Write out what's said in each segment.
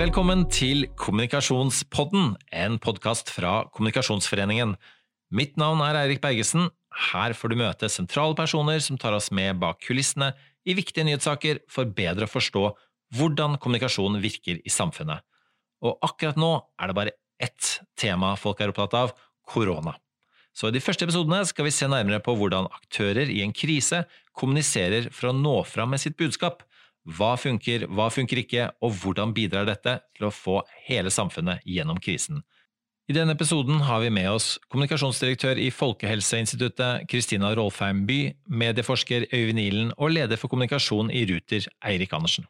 Velkommen til Kommunikasjonspodden, en podkast fra Kommunikasjonsforeningen. Mitt navn er Eirik Bergesen. Her får du møte sentrale personer som tar oss med bak kulissene i viktige nyhetssaker for bedre å forstå hvordan kommunikasjon virker i samfunnet. Og akkurat nå er det bare ett tema folk er opptatt av – korona. Så i de første episodene skal vi se nærmere på hvordan aktører i en krise kommuniserer for å nå fram med sitt budskap. Hva funker, hva funker ikke, og hvordan bidrar dette til å få hele samfunnet gjennom krisen? I denne episoden har vi med oss kommunikasjonsdirektør i Folkehelseinstituttet, Kristina Rolfheim By, medieforsker Øyvind Ilen og leder for kommunikasjon i Ruter, Eirik Andersen.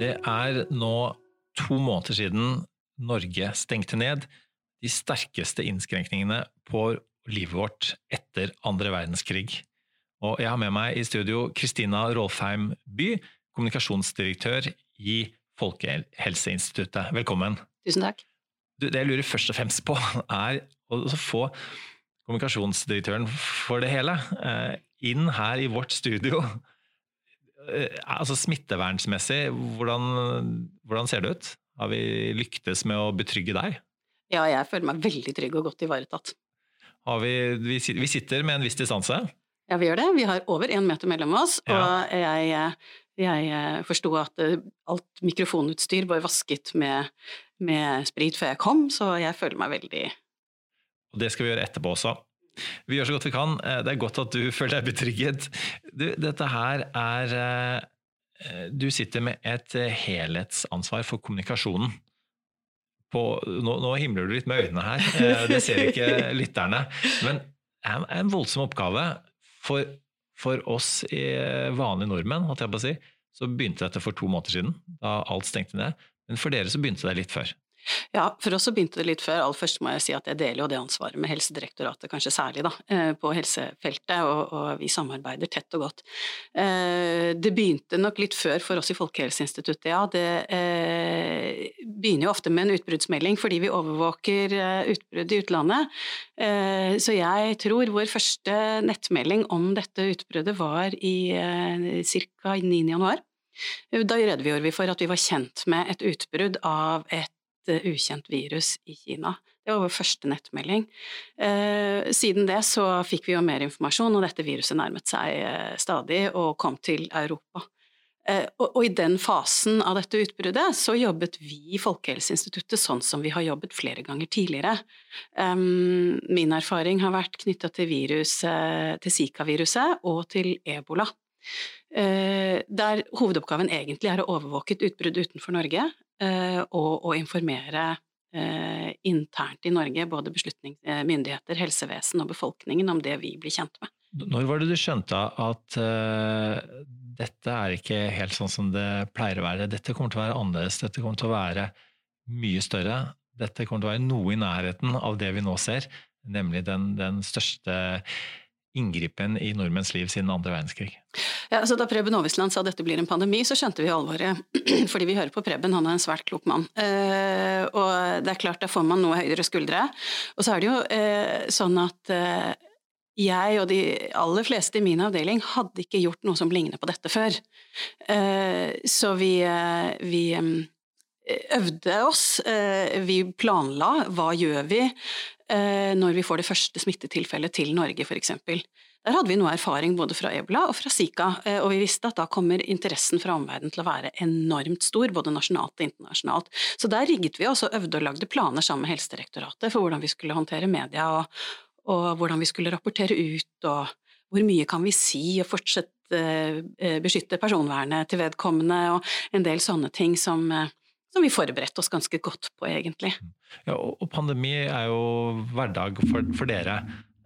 Det er nå to måneder siden Norge stengte ned de sterkeste innskrenkningene på livet vårt etter andre verdenskrig. Og jeg har med meg i studio Kristina Rolfheim By, kommunikasjonsdirektør i Folkehelseinstituttet. Velkommen. Tusen takk. Du, det jeg lurer først og fremst på, er å få kommunikasjonsdirektøren for det hele eh, inn her i vårt studio Eh, altså Smittevernsmessig, hvordan, hvordan, ser det ut? Har vi lyktes med å betrygge deg? Ja, jeg føler meg veldig trygg og godt ivaretatt. Vi, vi, vi, sitter med en viss distanse? Ja, vi gjør det. Vi har over én meter mellom oss. Ja. Og jeg, jeg eh, forsto at eh, alt mikrofonutstyr var vasket med, med sprit før jeg kom, så jeg føler meg veldig Og det skal vi gjøre etterpå også. Vi gjør så godt vi kan. Eh, det er godt at du føler deg betrygget. Du, dette her er Du sitter med et helhetsansvar for kommunikasjonen. På, nå, nå, himler du litt med øynene her, det ser ikke lytterne. Men det er en voldsom oppgave. For, for oss vanlige nordmenn, holdt jeg på å si, så begynte dette for to måneder siden, da alt stengte ned. Men for dere så begynte det litt før. Ja, for oss så begynte det litt før. Aller først må jeg si at jeg deler jo det ansvaret med Helsedirektoratet, kanskje særlig da, eh, på helsefeltet, og, og vi samarbeider tett og godt. Eh, det begynte nok litt før for oss i Folkehelseinstituttet, ja. Det eh, begynner jo ofte med en utbruddsmelding fordi vi overvåker utbrudd i utlandet. Så jeg tror vår første nettmelding om dette utbruddet var i ca. 9. januar. Da redegjorde vi for at vi var kjent med et utbrudd av et ukjent virus i Kina. Det var vår første nettmelding. Eh, siden det så fikk vi jo mer informasjon, og dette viruset nærmet seg eh, stadig og kom til Europa. Eh, og, i den fasen av dette utbruddet så jobbet vi i Folkehelseinstituttet sånn som vi har jobbet flere ganger tidligere. Min erfaring har vært knytta til, til Zika-viruset og til ebola. Der hovedoppgaven egentlig er å overvåke et utbrudd utenfor Norge, Eh, og, å informere eh, internt i Norge, både eh, helsevesen og befolkningen, om det vi blir kjent med. Når var det du skjønte at uh, dette er ikke helt sånn som det pleier å være? Dette kommer til å være annerledes, dette kommer til å være mye større. Dette kommer til å være noe i nærheten av det vi nå ser, nemlig den, den største inngripen i nordmenns liv siden andre verdenskrig. Ja, altså Da Preben Aavitsland sa dette blir en pandemi, så skjønte vi alvoret. Fordi vi hører på Preben, han er en svært klok mann. Eh, og det er klart, da får man noe høyere skuldre. Og så er det jo eh, sånn at eh, jeg og de aller fleste i min avdeling hadde ikke gjort noe som ligner på dette før. Så vi, vi øvde oss, vi planla hva gjør vi når vi får det første smittetilfellet til Norge, f.eks. Der hadde vi noe erfaring både fra ebola og fra Zika, eh, og vi visste at da kommer interessen fra omverdenen til å være enormt stor, både nasjonalt og internasjonalt. Så der rigget vi oss og øvde og lagde planer sammen med Helsedirektoratet for hvordan vi skulle håndtere media, og, og hvordan vi skulle rapportere ut, og hvor mye kan vi si, og fortsette eh, beskytte personvernet til vedkommende, og en del sånne ting som eh, som vi forberedte oss ganske godt på, egentlig. Ja, og pandemi er jo hverdag for, for dere.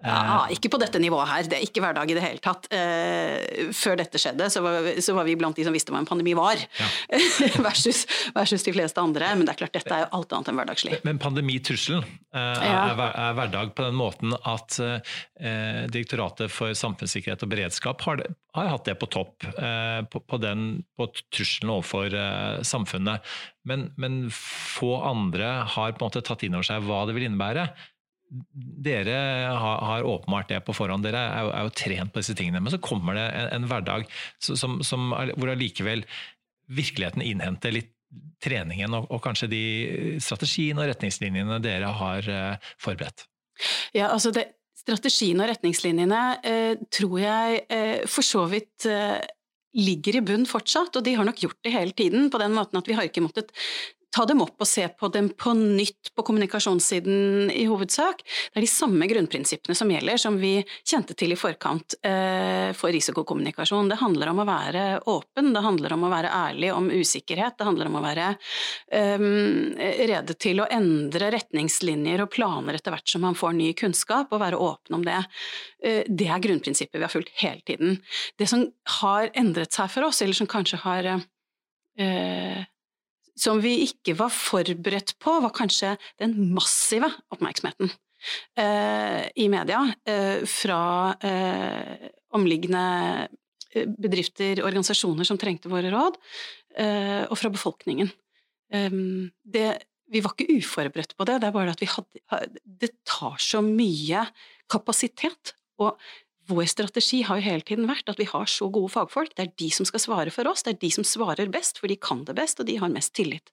Ja, ikke på dette nivået her, det er ikke hverdag i det hele tatt. Eh, før dette skjedde, så var, så var, vi blant de som visste hva en pandemi var, ja. versus, versus, de fleste andre. Men det er klart, dette er jo alt annet enn hverdagslig. Men pandemitrusselen eh, er, er, hverdag på den måten at eh, Direktoratet for samfunnssikkerhet og beredskap har, har hatt det på topp, eh, på, på, den, på trusselen overfor samfunnet. Men, men få andre har på en måte tatt inn over seg hva det vil innebære dere har, har, åpenbart det på forhånd. Dere er jo, er jo, trent på disse tingene. Men så kommer det en, en hverdag som, som, hvor allikevel virkeligheten innhenter litt treningen og, og, kanskje de strategiene og retningslinjene dere har uh, forberedt. Ja, altså det, Strategien og retningslinjene uh, tror jeg uh, for så vidt ligger i bunn fortsatt, og de har nok gjort det hele tiden, på den måten at vi har ikke måttet ta dem opp og se på dem på nytt på kommunikasjonssiden i hovedsak. Det er de samme grunnprinsippene som gjelder, som vi kjente til i forkant eh, for risikokommunikasjon. Det handler om å være åpen, det handler om å være ærlig om usikkerhet, det handler om å være eh, rede til å endre retningslinjer og planer etter hvert som man får ny kunnskap, og være åpen om det. Eh, det er grunnprinsippet vi har fulgt hele tiden. Det som har endret seg for oss, eller som kanskje har eh, som vi ikke var forberedt på, var kanskje den massive oppmerksomheten eh, i media eh, fra eh, omliggende eh, bedrifter, organisasjoner som trengte våre råd, eh, og fra befolkningen. Ehm, det, vi var ikke uforberedt på det, det er bare at vi hadde Det tar så mye kapasitet. Og vår strategi har jo hele tiden vært at vi har så gode fagfolk, det er de som skal svare for oss, det er de som svarer best, for de kan det best, og de har mest tillit.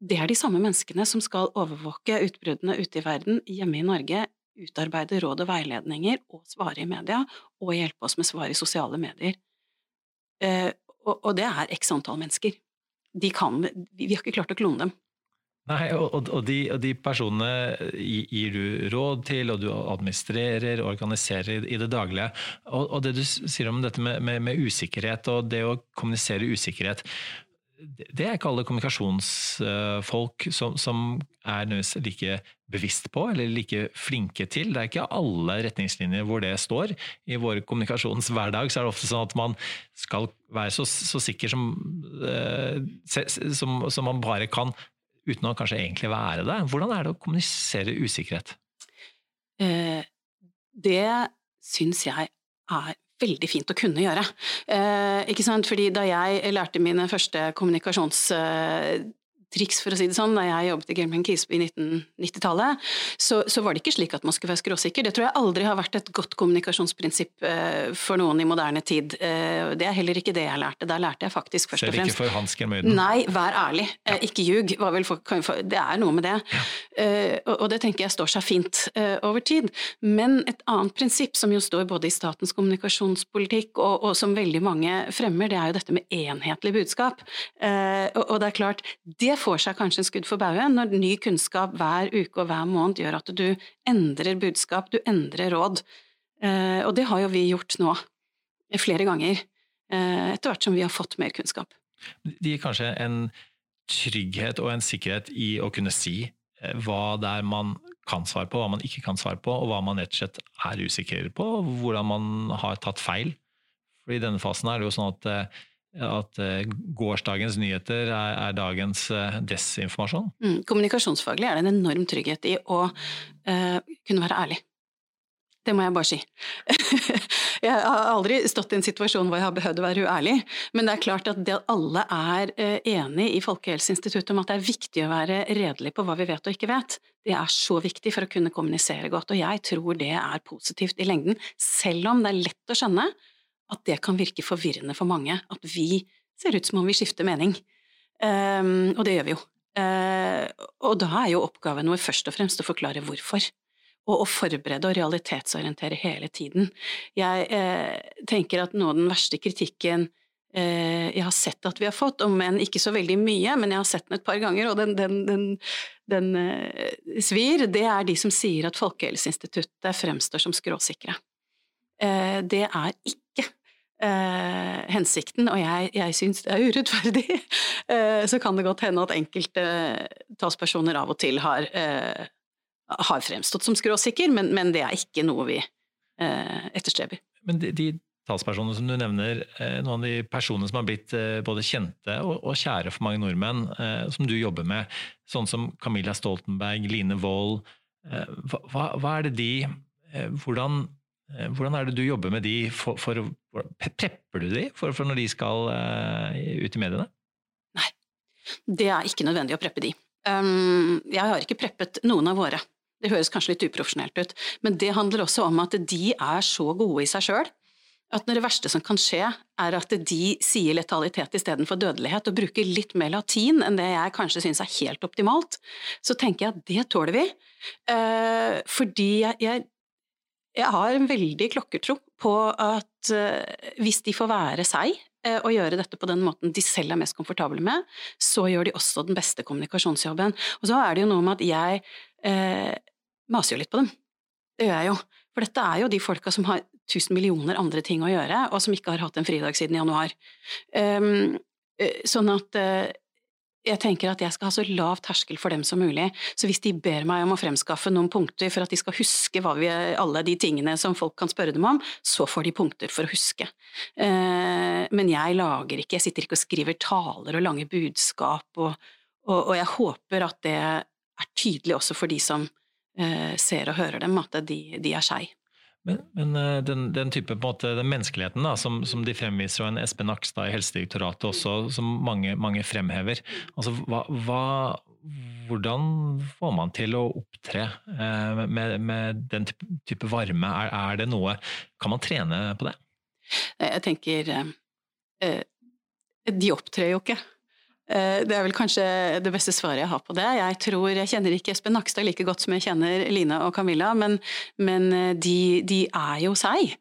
Det er de samme menneskene som skal overvåke utbruddene ute i verden, hjemme i Norge, utarbeide råd og veiledninger og svare i media, og hjelpe oss med svar i sosiale medier. Eh, og, det er x antall mennesker. Kan, vi har ikke klart å klone dem. Nei, og, og, de, og, de, personene gir du råd til, og du administrerer, og organiserer i det daglige. Og, og det du sier om dette med, med, med, usikkerhet og det å kommunisere usikkerhet, det er ikke alle kommunikasjonsfolk som, som er like bevisst på eller like flinke til. Det er ikke alle retningslinjer hvor det står. I vår kommunikasjonshverdag så er det ofte sånn at man skal være så, så sikker som, eh, som, som man bare kan uten å kanskje egentlig være det. Hvordan er det å kommunisere usikkerhet? Eh, det syns jeg er veldig fint å kunne gjøre. Eh, ikke sant? Fordi da jeg lærte mine første kommunikasjons triks, for å si det sånn. Da jeg jobbet i Gelman Kisby i 1990-tallet, så, så, var det ikke slik at man skulle være skråsikker. Det tror jeg aldri har vært et godt kommunikasjonsprinsipp eh, for noen i moderne tid. Eh, det er heller ikke det jeg lærte. Der lærte jeg faktisk først og fremst Skjer ikke for Hans Germøyden? Nei, vær ærlig. Uh, ikke ljug. det er noe med det. Og, og, det tenker jeg står seg fint over tid. Men et annet prinsipp som jo står både i statens kommunikasjonspolitikk og, og som veldig mange fremmer, det er jo dette med enhetlig budskap. Og, og det er klart, det får seg kanskje en skudd for baugen når ny kunnskap hver uke og hver måned gjør at du endrer budskap, du endrer råd. Eh, og det har jo vi gjort nå, flere ganger, eh, etter hvert som vi har fått mer kunnskap. Det gir kanskje en trygghet og en sikkerhet i å kunne si eh, hva det er man kan svare på, hva man ikke kan svare på, og hva man rett og slett er usikker på, og hvordan man har tatt feil. For I denne fasen er det jo sånn at at eh, gårsdagens nyheter er, er dagens eh, desinformasjon? Mm, kommunikasjonsfaglig er det en enorm trygghet i å uh, kunne være ærlig. Det må jeg bare si. jeg har aldri stått i en situasjon hvor jeg har behøvd å være uærlig, men det er klart at alle er enig i Folkehelseinstituttet om at det er viktig å være redelig på hva vi vet og ikke vet, det er så viktig for å kunne kommunisere godt, og jeg tror det er positivt i lengden, selv om det er lett å skjønne at det kan virke forvirrende for mange. At vi ser ut som om vi skifter mening. Um, og det gjør vi jo. Uh, og da er jo oppgaven vår først og fremst å forklare hvorfor. Og å forberede og realitetsorientere hele tiden. Jeg uh, tenker at noe av den verste kritikken uh, jeg har sett at vi har fått, om enn ikke så veldig mye, men jeg har sett den et par ganger, og den, den, den, den svir, det er de som sier at Folkehelseinstituttet fremstår som skråsikre. Det er ikke eh, hensikten, og jeg, jeg syns det er urettferdig, eh, så kan det godt hende at enkelte talspersoner av og til har, eh, har fremstått som skråsikker, men, men, det er ikke noe vi eh, etterstreber. Men de, de talspersonene som du nevner, eh, noen av de personene som har blitt eh, både kjente og, kjære for mange nordmenn, som du jobber med, sånn som Camilla Stoltenberg, Line Wold, hva, hva er det de hvordan hvordan er det du jobber med de? For, for, prepper du de for, for, når de skal uh, ut i mediene? Nei, det er ikke nødvendig å preppe de. Um, jeg har ikke preppet noen av våre Det høres kanskje litt uprofesjonelt ut, men det handler også om at de er så gode i seg sjøl at når det verste som kan skje, er at de sier letalitet istedenfor dødelighet, og bruker litt mer latin enn det jeg kanskje syns er helt optimalt, så tenker jeg at det tåler vi. Eh, fordi jeg, jeg, jeg, har en veldig klokkertro på at eh, hvis de får være seg eh, og gjøre dette på den måten de selv er mest komfortable med, så gjør de også den beste kommunikasjonsjobben. Og så er det jo noe med at jeg eh, maser jo litt på dem. Det gjør jeg jo. For dette er jo de folka som har tusen millioner andre ting å gjøre, og som ikke har hatt en fridag siden januar. Um, sånn at uh, jeg tenker at jeg skal ha så lav terskel for dem som mulig. Så hvis de ber meg om å fremskaffe noen punkter for at de skal huske vi, alle de tingene som folk kan spørre dem om, så får de punkter for å huske. Uh, men jeg lager ikke, jeg sitter ikke og skriver taler og lange budskap, og, og, og jeg håper at det er tydelig også for de som Eh, ser og hører dem, at de, de er skei. Men, men eh, den, den, type måte, den menneskeligheten da, som, som, de fremviser, og en Espen Nakstad i Helsedirektoratet også, som mange, mange fremhever, altså, hva, hva, hvordan får man til å opptre eh, med, med, den type, type varme? Er, er, det noe Kan man trene på det? Jeg tenker eh, De opptrer jo ikke. Eh, det er vel kanskje det beste svaret jeg har på det. Jeg tror, jeg kjenner ikke Espen Nakstad like godt som jeg kjenner Line og Camilla, men, men eh, de, de, er jo seg.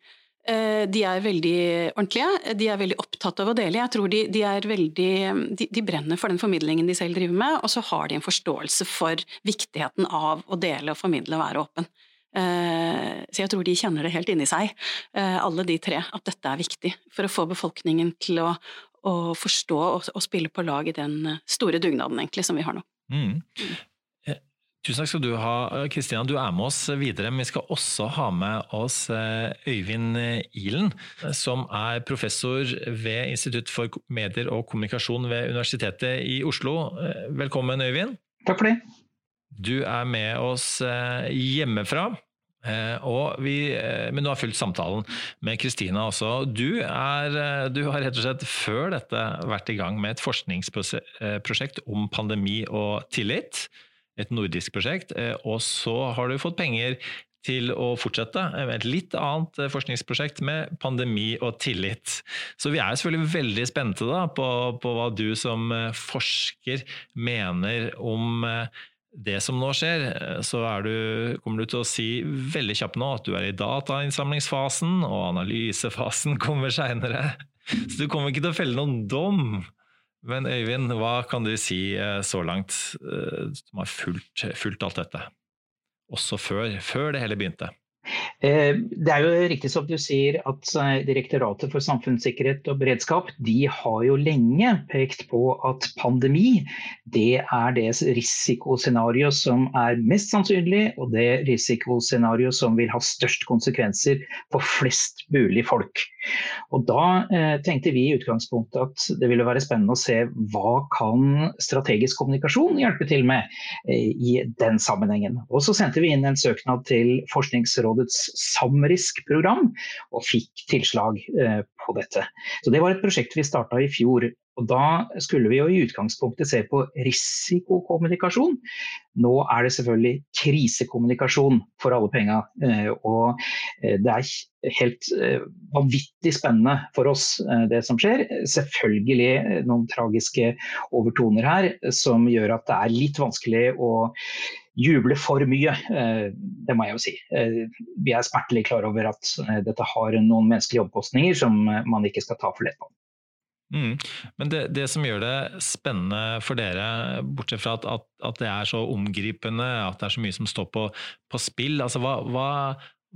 Eh, de er veldig ordentlige, de er veldig opptatt av å dele. Jeg tror de, de er veldig de, de, brenner for den formidlingen de selv driver med, og så har de en forståelse for viktigheten av å dele og formidle og være åpen. Så jeg tror de kjenner det helt inni seg, alle de tre, at dette er viktig for å få befolkningen til å, å forstå og, og, spille på lag i den eh, store dugnaden egentlig som vi har nå. Mm. Eh, tusen takk skal du ha, Kristina. Du er med oss videre. Men vi skal også ha med oss eh, Øyvind Ilen, som er professor ved Institutt for medier og kommunikasjon ved Universitetet i Oslo. Velkommen, Øyvind. Takk for det. Du er med oss hjemmefra. Eh, vi, eh, men du har fulgt samtalen med Kristina også. Du, er, eh, du, har rett og slett før dette vært i gang med et forskningsprosjekt om pandemi og tillit. Et nordisk prosjekt. Og så har du fått penger til å fortsette med et litt annet forskningsprosjekt med pandemi og tillit. Så vi er selvfølgelig veldig spente da, på, på hva du som forsker mener om det som nå skjer, eh, så du, kommer du til å si veldig kjapt nå at du er i datainnsamlingsfasen, og analysefasen kommer seinere. Så du kommer ikke til å felle noen dom. Men Øyvind, hva kan du si eh, så langt, eh, som har fulgt, fulgt alt dette? Også før, før det hele begynte? Eh, det er jo riktig som du sier at eh, Direktoratet for samfunnssikkerhet og beredskap de har jo lenge pekt på at pandemi det er det risikoscenario som er mest sannsynlig, og det risikoscenario som vil ha størst konsekvenser for flest mulig folk. Og Da eh, tenkte vi i utgangspunktet at det ville være spennende å se hva kan strategisk kommunikasjon hjelpe til med i den sammenhengen. Og Så sendte vi inn en søknad til Forskningsrådet Forskningsrådets Samrisk-program, og fikk tilslag eh, på dette. Så Det var et prosjekt vi starta i fjor. og Da skulle vi jo i utgangspunktet se på risikokommunikasjon. Nå er det selvfølgelig krisekommunikasjon for alle penga. Eh, og eh, det er helt vanvittig spennende for oss det som skjer. Selvfølgelig noen tragiske overtoner her som gjør at det er litt vanskelig å juble for mye. Eh, det må jeg jo si. Eh, vi er smertelig klar over at eh, dette har noen menneskelige omkostninger som man ikke skal ta for lett på. Mm. Men det, det, som gjør det spennende for dere, bortsett fra at, at, at, det er så omgripende, at det er så mye som står på, på spill, altså hva, hva,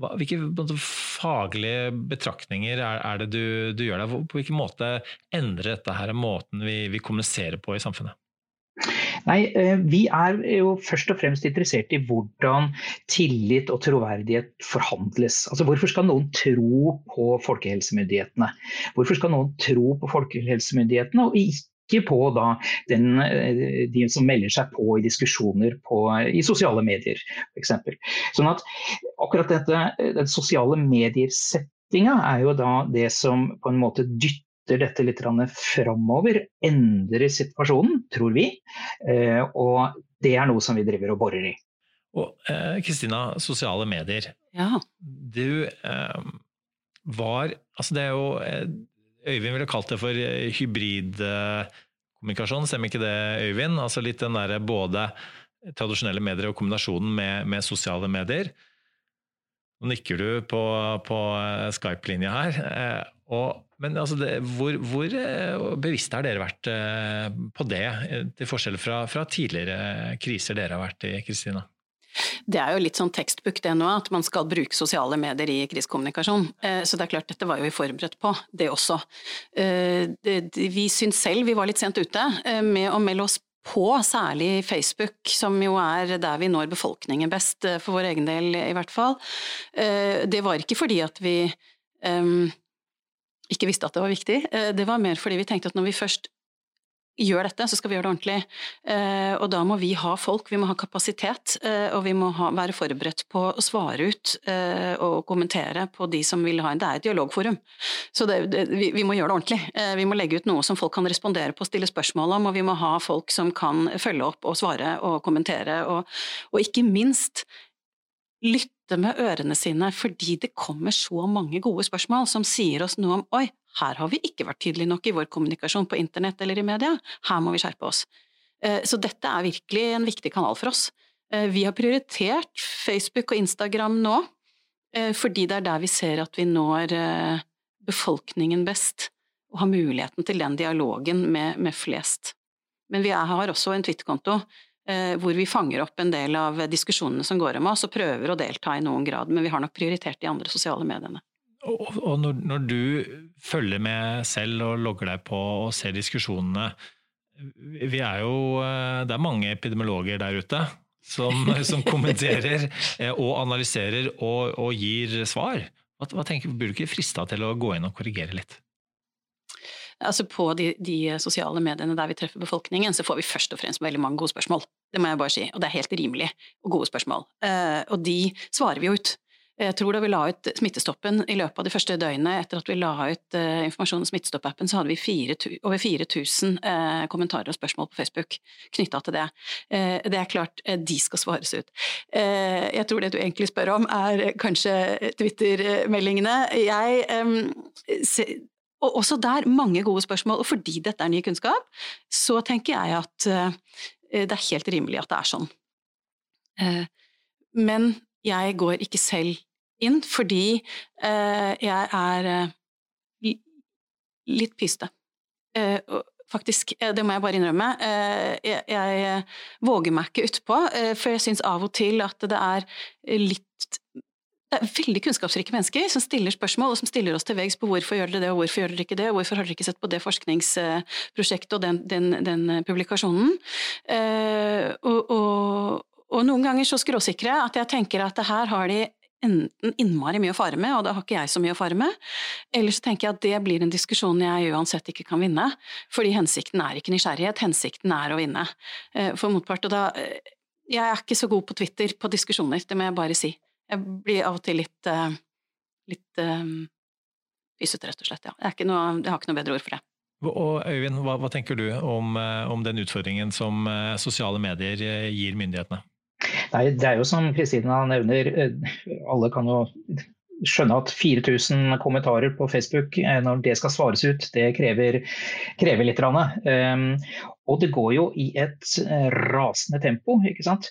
hva, hvilke faglige betraktninger er, er det du, du, gjør der? På hvilken måte endrer dette her måten vi, vi kommuniserer på i samfunnet? Nei, eh, Vi er jo først og fremst interessert i hvordan tillit og troverdighet forhandles. Altså Hvorfor skal noen tro på folkehelsemyndighetene? Hvorfor skal noen tro på folkehelsemyndighetene og ikke på da den, eh, de som melder seg på i diskusjoner på, i sosiale medier f.eks. Sånn at akkurat dette, den sosiale medier-settinga er jo da det som på en måte dytter dytter dette litt framover, endrer situasjonen, tror vi. Eh, og det er noe som vi driver og borer i. Og Kristina, eh, sosiale medier. Ja. Du eh, var Altså det er jo Øyvind ville kalt det for hybridkommunikasjon, stemmer ikke det, Øyvind? Altså litt den derre både tradisjonelle medier og kombinasjonen med, med sosiale medier. Nå nikker du på, på Skype-linja her. Og, men altså det, hvor, hvor, bevisste har dere vært på det, til forskjell fra, fra tidligere kriser dere har vært i, Kristina? Det er jo litt sånn tekstbook det nå, at man skal bruke sosiale medier i krisekommunikasjon. Så det er klart, dette var jo vi forberedt på, det også. Vi syns selv vi var litt sent ute med å melde oss på, særlig Facebook, som jo er der vi når befolkningen best, eh, for vår egen del i hvert fall. Eh, det var ikke fordi at vi ikke visste at det var viktig, eh, det var mer fordi vi tenkte at når vi først gjør dette, så skal vi gjøre det ordentlig. Eh, og da må vi ha folk, vi må ha kapasitet, eh, og vi må ha, være forberedt på å svare ut og kommentere på de som vil ha en Det er et dialogforum, så det, det, vi, vi, må gjøre det ordentlig. Vi må legge ut noe som folk kan respondere på stille spørsmål om, og vi må ha folk som kan følge opp og svare og kommentere, og, og ikke minst lytte med ørene sine fordi det kommer så mange gode spørsmål som sier oss noe om oi, her har vi ikke vært tydelige nok i vår kommunikasjon på internett eller i media, her må vi skjerpe oss. Eh, så dette er virkelig en viktig kanal for oss. Eh, vi har prioritert Facebook og Instagram nå, eh, fordi det er der vi ser at vi når befolkningen best, og har muligheten til den dialogen med, med flest. Men vi har også en Twitter-konto hvor vi fanger opp en del av diskusjonene som går om oss, og prøver å delta i noen grad, men vi har nok prioritert de andre sosiale mediene. Og, og når, når, du følger med selv og logger deg på og ser diskusjonene vi er jo, eh, Det er mange epidemiologer der ute som, som kommenterer eh, og analyserer og, og gir svar. Hva, hva tenker, Burde du ikke frista til å gå inn og korrigere litt? Altså På de, de, sosiale mediene der vi treffer befolkningen, så får vi først og fremst veldig mange gode spørsmål. Det må jeg bare si, og det er helt rimelig og gode spørsmål. Uh, og de svarer vi jo ut. Jeg tror da vi la ut Smittestoppen i løpet av de første døgnene etter at vi la ut uh, informasjon om Smittestopp-appen, så hadde vi 4, over 4000 uh, eh, kommentarer og spørsmål på Facebook knytta til det. Uh, det er klart, de skal svares ut. jeg tror det du egentlig spør om er kanskje Twitter-meldingene. Jeg um, se, og også der mange gode spørsmål, og fordi dette er ny kunnskap, så tenker jeg at det er helt rimelig at det er sånn. Men jeg går ikke selv inn fordi eh, jeg er eh, litt pyste. Eh, faktisk, eh, det må jeg bare innrømme. Eh, jeg, jeg, våger meg ikke utpå, eh, for jeg syns av og til at det er litt det er veldig kunnskapsrike mennesker som stiller spørsmål, og som stiller oss til veggs på hvorfor gjør dere det, og hvorfor gjør dere ikke det, og hvorfor har dere ikke sett på det forskningsprosjektet og den, den, den publikasjonen. og, og, og, noen ganger så skråsikre at jeg tenker at her har de enten innmari mye å fare med, og da har ikke jeg så mye å fare med, eller så tenker jeg at det blir en diskusjon jeg uansett ikke kan vinne, fordi hensikten er ikke nysgjerrighet, hensikten er å vinne eh, for motpart. Og da eh, Jeg er ikke så god på Twitter på diskusjoner, det må jeg bare si. Jeg blir av og til litt uh, litt pysete, rett og slett. Ja. Jeg, noe, jeg, har ikke noe bedre ord for det. Og Øyvind, hva, hva tenker du om, om, den utfordringen som sosiale medier gir myndighetene? Nei, det er jo som Kristina nevner, eh, alle kan jo skjønne at 4000 kommentarer på Facebook, eh, når det skal svares ut, det krever, krever litt. Um, og det går jo i et eh, rasende tempo, ikke sant.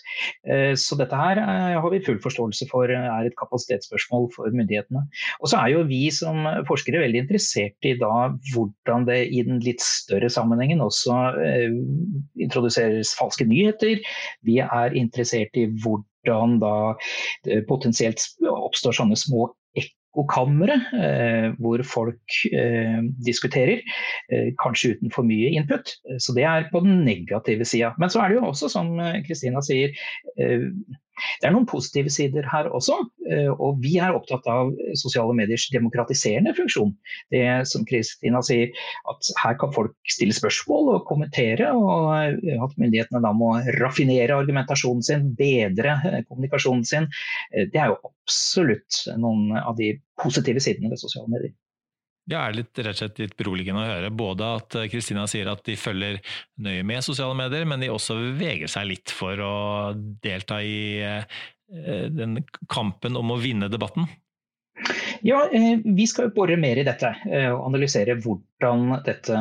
Så dette her har vi full forståelse for er et kapasitetsspørsmål for myndighetene. Og så er jo vi som forskere veldig interessert i da hvordan det i den litt større sammenhengen også introduseres falske nyheter. Vi er interessert i hvordan da potensielt oppstår sånne små ekkokamre eh, hvor folk eh, diskuterer, eh, kanskje uten for mye input. Så det er på den negative sida. Men så er det jo også, som Kristina sier, det er noen positive sider her også. Eh, og vi er opptatt av sosiale mediers demokratiserende funksjon. Det som Kristina sier, at her kan folk stille spørsmål og kommentere. Og at myndighetene da må raffinere argumentasjonen sin, bedre eh, kommunikasjonen sin. Eh, det er jo absolutt noen av de positive sidene ved sosiale medier. Ja, er litt, rett og slett litt beroligende å høre. Både at Kristina sier at de følger nøye med sosiale medier, men de også veger seg litt for å delta i den kampen om å vinne debatten. Ja, eh, Vi skal jo bore mer i dette eh, og analysere hvordan dette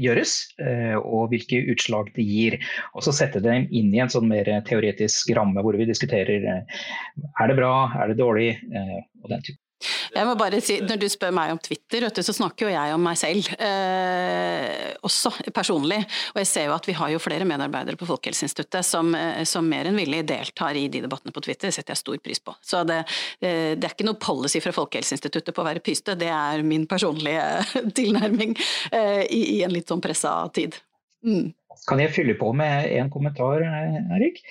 gjøres eh, og hvilke utslag det gir. Og så sette det inn i en sånn mer teoretisk ramme hvor vi diskuterer er det bra, er det dårlig og den type. Jeg må bare si, Når du spør meg om Twitter, så snakker jo jeg om meg selv eh, også, personlig. Og jeg ser jo at vi har jo flere medarbeidere på Folkehelseinstituttet som, eh, som, mer enn villig deltar i de debattene på Twitter. Det setter jeg stor pris på. Så det, eh, det er ikke noe policy fra Folkehelseinstituttet på å være pyste, det er min personlige tilnærming eh, i, i, en litt sånn pressa tid. Mm. Kan jeg fylle på med en kommentar, Erik?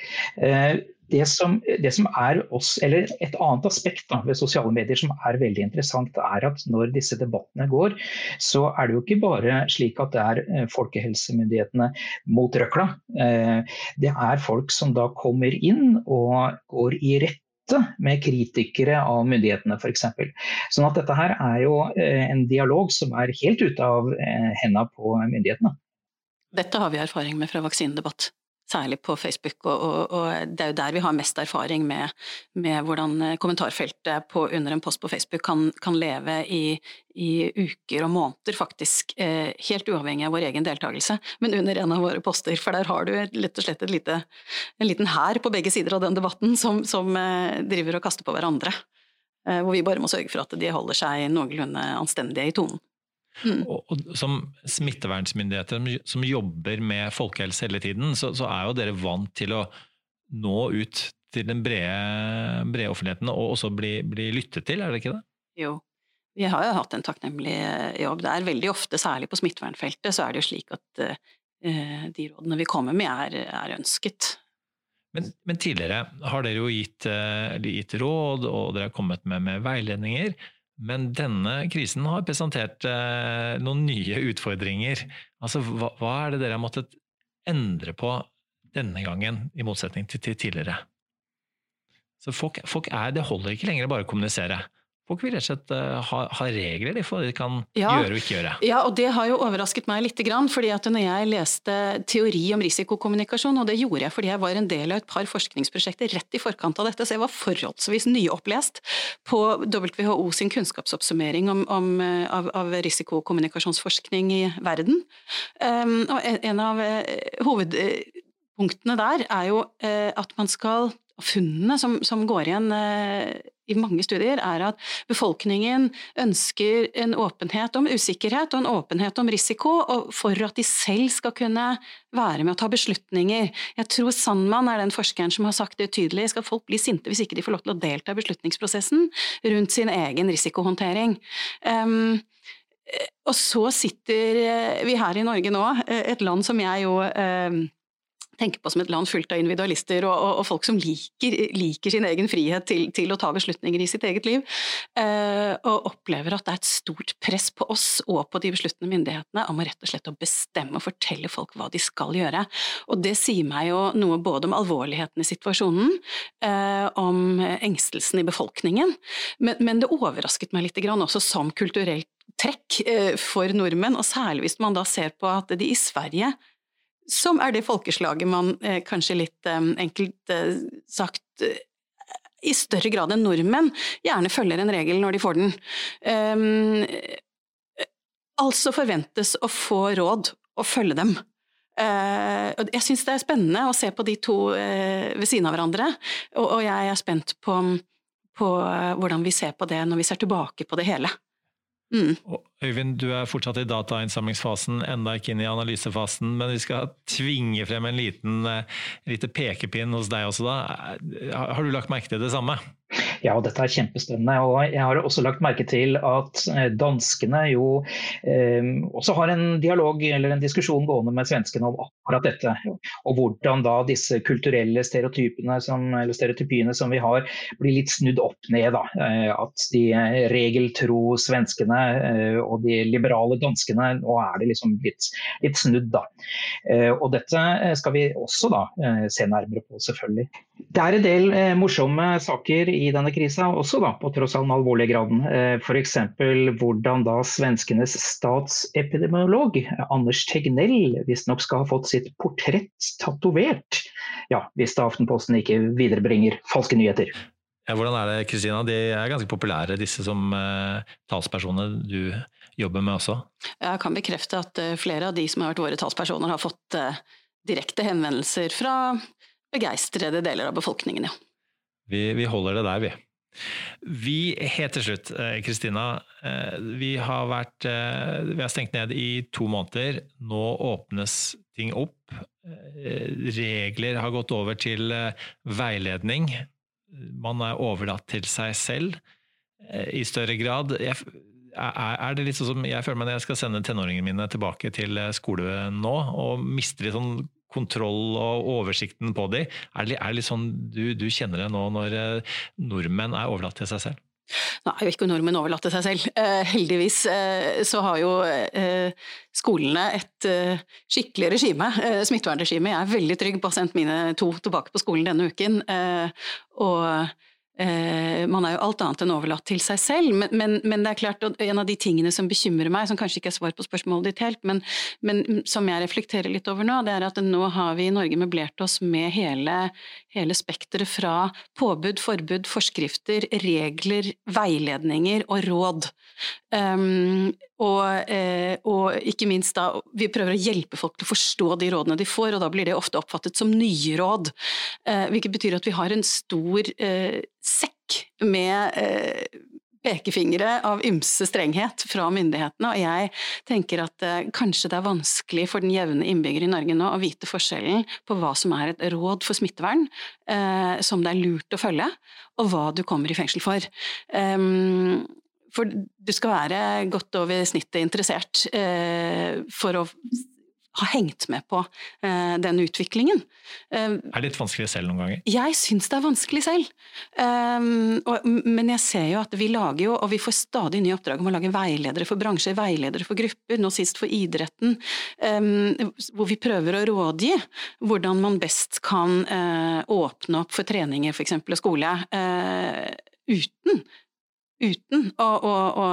Eh, det som, det som, er oss, eller Et annet aspekt da, ved sosiale medier som er veldig interessant, er at når disse debattene går, så er det jo ikke bare slik at det er eh, folkehelsemyndighetene mot røkla. Eh, det er folk som da kommer inn og går i rette med kritikere av myndighetene f.eks. Sånn at dette her er jo eh, en dialog som er helt ute av hendene på myndighetene. Dette har vi erfaring med fra vaksinedebatt særlig på Facebook, og, og, og, det er jo der vi har mest erfaring med, med hvordan eh, kommentarfeltet på, under en post på Facebook kan, kan leve i, i, uker og måneder, faktisk, eh, helt uavhengig av vår egen deltakelse, men under en av våre poster, for der har du lett og slett lite, en liten hær på begge sider av den debatten som, som eh, driver og kaster på hverandre. Hvor vi bare må sørge for at de holder seg noenlunde anstendige i tonen. Mm. Og, og, som smittevernsmyndigheter som jobber med folkehelse hele tiden, så, så, er jo dere vant til å nå ut til den brede, brede offentligheten og også bli, bli, lyttet til, er det ikke det? Jo, vi har jo hatt en takknemlig eh, jobb der. Veldig ofte, særlig på smittevernfeltet, så er det jo slik at uh, de rådene vi kommer med, er, er ønsket. Men, men, tidligere har dere jo gitt, uh, gitt, råd, og dere har kommet med, med veiledninger. Men denne krisen har presentert eh, noen nye utfordringer. Altså, hva, hva, er det dere har måttet endre på denne gangen, i motsetning til, til tidligere? Så folk, folk er, Det holder ikke lenger bare å kommunisere. Folk vil rett og slett uh, ha, ha, regler for hva de kan ja. gjøre og ikke gjøre. Ja, og det har jo overrasket meg litt. fordi at når jeg leste teori om risikokommunikasjon, og det gjorde jeg fordi jeg var en del av et par forskningsprosjekter rett i forkant av dette, så jeg var forholdsvis nyopplest på WHO sin kunnskapsoppsummering om, om, eh, av, av, risikokommunikasjonsforskning i verden. Um, og en av uh, hovedpunktene der er jo at man skal Funnene som, som går igjen i mange studier, er at befolkningen ønsker en åpenhet om usikkerhet og en åpenhet om risiko, for at de selv skal kunne være med å ta beslutninger. Jeg tror Sandman er den forskeren som har sagt det tydelig. Skal folk bli sinte hvis ikke de får lov til å delta i beslutningsprosessen rundt sin egen risikohåndtering? Um, og så sitter vi her i Norge nå, et land som jeg jo um, tenker på som et land fullt av individualister og, og, og folk som liker, liker, sin egen frihet til, til, å ta beslutninger i sitt eget liv, eh, og opplever at det er et stort press på oss og på de besluttende myndighetene om å rett og slett å bestemme og fortelle folk hva de skal gjøre. Og det sier meg jo noe både om alvorligheten i situasjonen, eh, om engstelsen i befolkningen, men, men, det overrasket meg litt grann også som kulturelt trekk eh, for nordmenn, og særlig hvis man da ser på at de i Sverige som er det folkeslaget man eh, kanskje litt eh, enkelt eh, sagt eh, i større grad enn nordmenn gjerne følger en regel når de får den. Um, altså forventes å få råd og følge dem. Uh, jeg syns det er spennende å se på de to uh, ved siden av hverandre, og, og jeg er spent på, på hvordan vi ser på det når vi ser tilbake på det hele. Mm. Øyvind, du er fortsatt i datainnsamlingsfasen, enda ikke inn i analysefasen, men vi skal tvinge frem en liten uh, lite pekepinn hos deg også, da. Har du lagt merke til det samme? Ja, dette er kjempespennende. og Jeg har også lagt merke til at eh, danskene jo eh, også har en dialog eller en diskusjon gående med svenskene om akkurat dette. Og hvordan da disse kulturelle stereotypene som, eller stereotypiene som vi har, blir litt snudd opp ned. Da. Eh, at de regeltro svenskene eh, og de liberale danskene, nå er det liksom litt, litt snudd. da. Eh, og dette skal vi også da se nærmere på, selvfølgelig. Det er en del morsomme saker i denne krisa, også da, på tross av den alvorlige graden. F.eks. hvordan da svenskenes statsepidemiolog Anders Tegnell visstnok skal ha fått sitt portrett tatovert. Ja, hvis da Aftenposten ikke viderebringer falske nyheter. Ja, hvordan er det, Kristina? De er ganske populære, disse som uh, talspersoner du jobber med også? Jeg kan bekrefte at uh, flere av de som har vært våre talspersoner, har fått uh, direkte henvendelser fra begeistrede deler av befolkningen, ja. Vi, vi holder det der, vi. Vi, Helt til slutt, Kristina. Vi har Vi har stengt ned i to måneder. Nå åpnes ting opp. Regler har gått over til veiledning man er overlatt til seg selv eh, i større grad. Jeg, er det litt sånn som jeg føler meg når jeg skal sende tenåringene mine tilbake til eh, skole nå, og mister litt sånn kontroll og oversikten på dem? Er det, er litt sånn du, du kjenner det nå når eh, nordmenn er overlatt til seg selv? Nå er jo ikke nordmenn overlatt til seg selv. Eh, heldigvis eh, så har jo skolene et skikkelig regime, smittevernregime. Jeg er veldig trygg på å ha sendt mine to tilbake på skolen denne uken. Og man er jo alt annet enn overlatt til seg selv, men, men, men, det er klart og en av de tingene som bekymrer meg, som kanskje ikke er svar på spørsmålet ditt helt, men, men, som jeg reflekterer litt over nå, det er at nå har vi i Norge møblert oss med hele, hele spekteret fra påbud, forbud, forskrifter, regler, veiledninger og råd. Um, og, eh, og, ikke minst da, vi prøver å hjelpe folk til å forstå de rådene de får, og da blir det ofte oppfattet som nye råd. Eh, hvilket betyr at vi har en stor eh, sekk med eh, pekefingre av ymse strenghet fra myndighetene, og jeg tenker at eh, kanskje det er vanskelig for den jevne innbygger i Norge nå å vite forskjellen på hva som er et råd for smittevern, eh, som det er lurt å følge, og hva du kommer i fengsel for. Um, for du skal være godt over snittet interessert eh, for å ha hengt med på eh, den utviklingen. Eh, er det litt vanskelig selv noen ganger? Jeg syns det er vanskelig selv. Um, og, men jeg ser jo at vi lager jo, og vi får stadig nye oppdrag om å lage veiledere for bransjer, veiledere for grupper, nå sist for idretten, um, hvor vi prøver å rådgi hvordan man best kan uh, åpne opp for treninger f.eks. og skole. Uten uten å, å, å,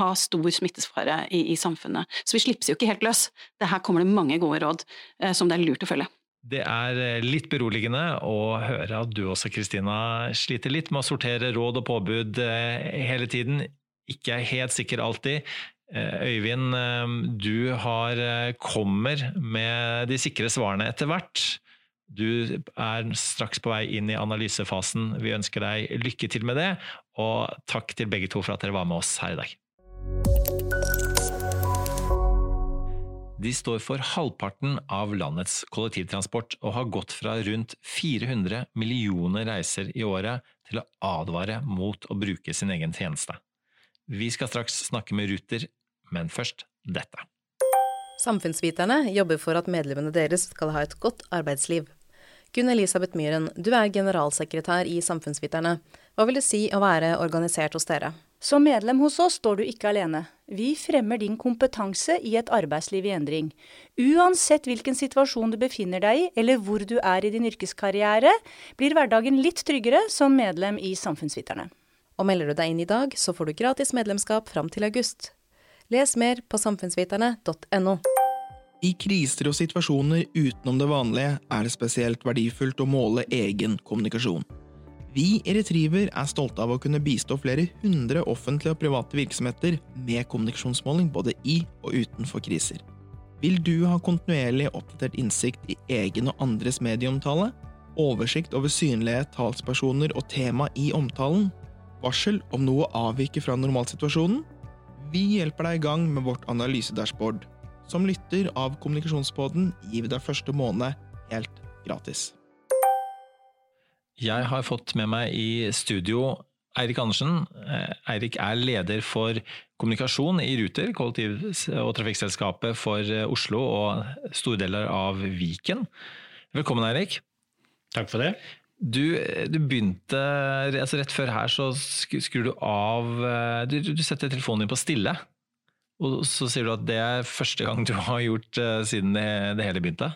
ha stor smittesfare i, i, samfunnet. Så vi slipper jo ikke helt løs. Det her kommer det mange gode råd eh, som det er lurt å følge. Det er eh, litt beroligende å høre at du også, Kristina, sliter litt med å sortere råd og påbud eh, hele tiden. Ikke er helt sikker alltid. Eh, Øyvind, du har, kommer med de sikre svarene etter hvert. Du er straks på vei inn i analysefasen. Vi ønsker deg lykke til med det, og takk til begge to for at dere var med oss her i dag. De står for halvparten av landets kollektivtransport og har gått fra rundt 400 millioner reiser i året til å advare mot å bruke sin egen tjeneste. Vi skal straks snakke med Ruter, men først dette. Samfunnsviterne jobber for at medlemmene deres skal ha et godt arbeidsliv. Gunn Elisabeth Myhren, du er generalsekretær i Samfunnsviterne. Hva vil det si å være organisert hos dere? Som medlem hos oss står du ikke alene. Vi fremmer din kompetanse i et arbeidsliv i endring. Uansett hvilken situasjon du befinner deg i, eller hvor du er i din yrkeskarriere, blir hverdagen litt tryggere som medlem i Samfunnsviterne. Og melder du deg inn i dag, så får du gratis medlemskap fram til august. Les mer på samfunnsviterne.no. I kriser og situasjoner utenom det vanlige er det spesielt verdifullt å måle egen kommunikasjon. Vi i Retriever er stolte av å kunne bistå flere hundre offentlige og private virksomheter med kommunikasjonsmåling både i og utenfor kriser. Vil du ha kontinuerlig oppdatert innsikt i egen og andres medieomtale? Oversikt over synlige talspersoner og tema i omtalen? Varsel om noe avviker fra normalsituasjonen? Vi hjelper deg i gang med vårt analysedashboard som lytter av Kommunikasjonspoden gir vi deg første måned helt gratis. Jeg har fått med meg i studio Eirik Andersen. Eh, Eirik er leder for kommunikasjon i Ruter, kollektiv- og trafikkselskapet for eh, Oslo og store deler av Viken. Velkommen, Eirik. Takk for det. Du, du begynte altså Rett før her så skrur du av eh, du, du setter telefonen din på stille. Og så sier du at det er første gang du har gjort uh, siden det, det, hele begynte?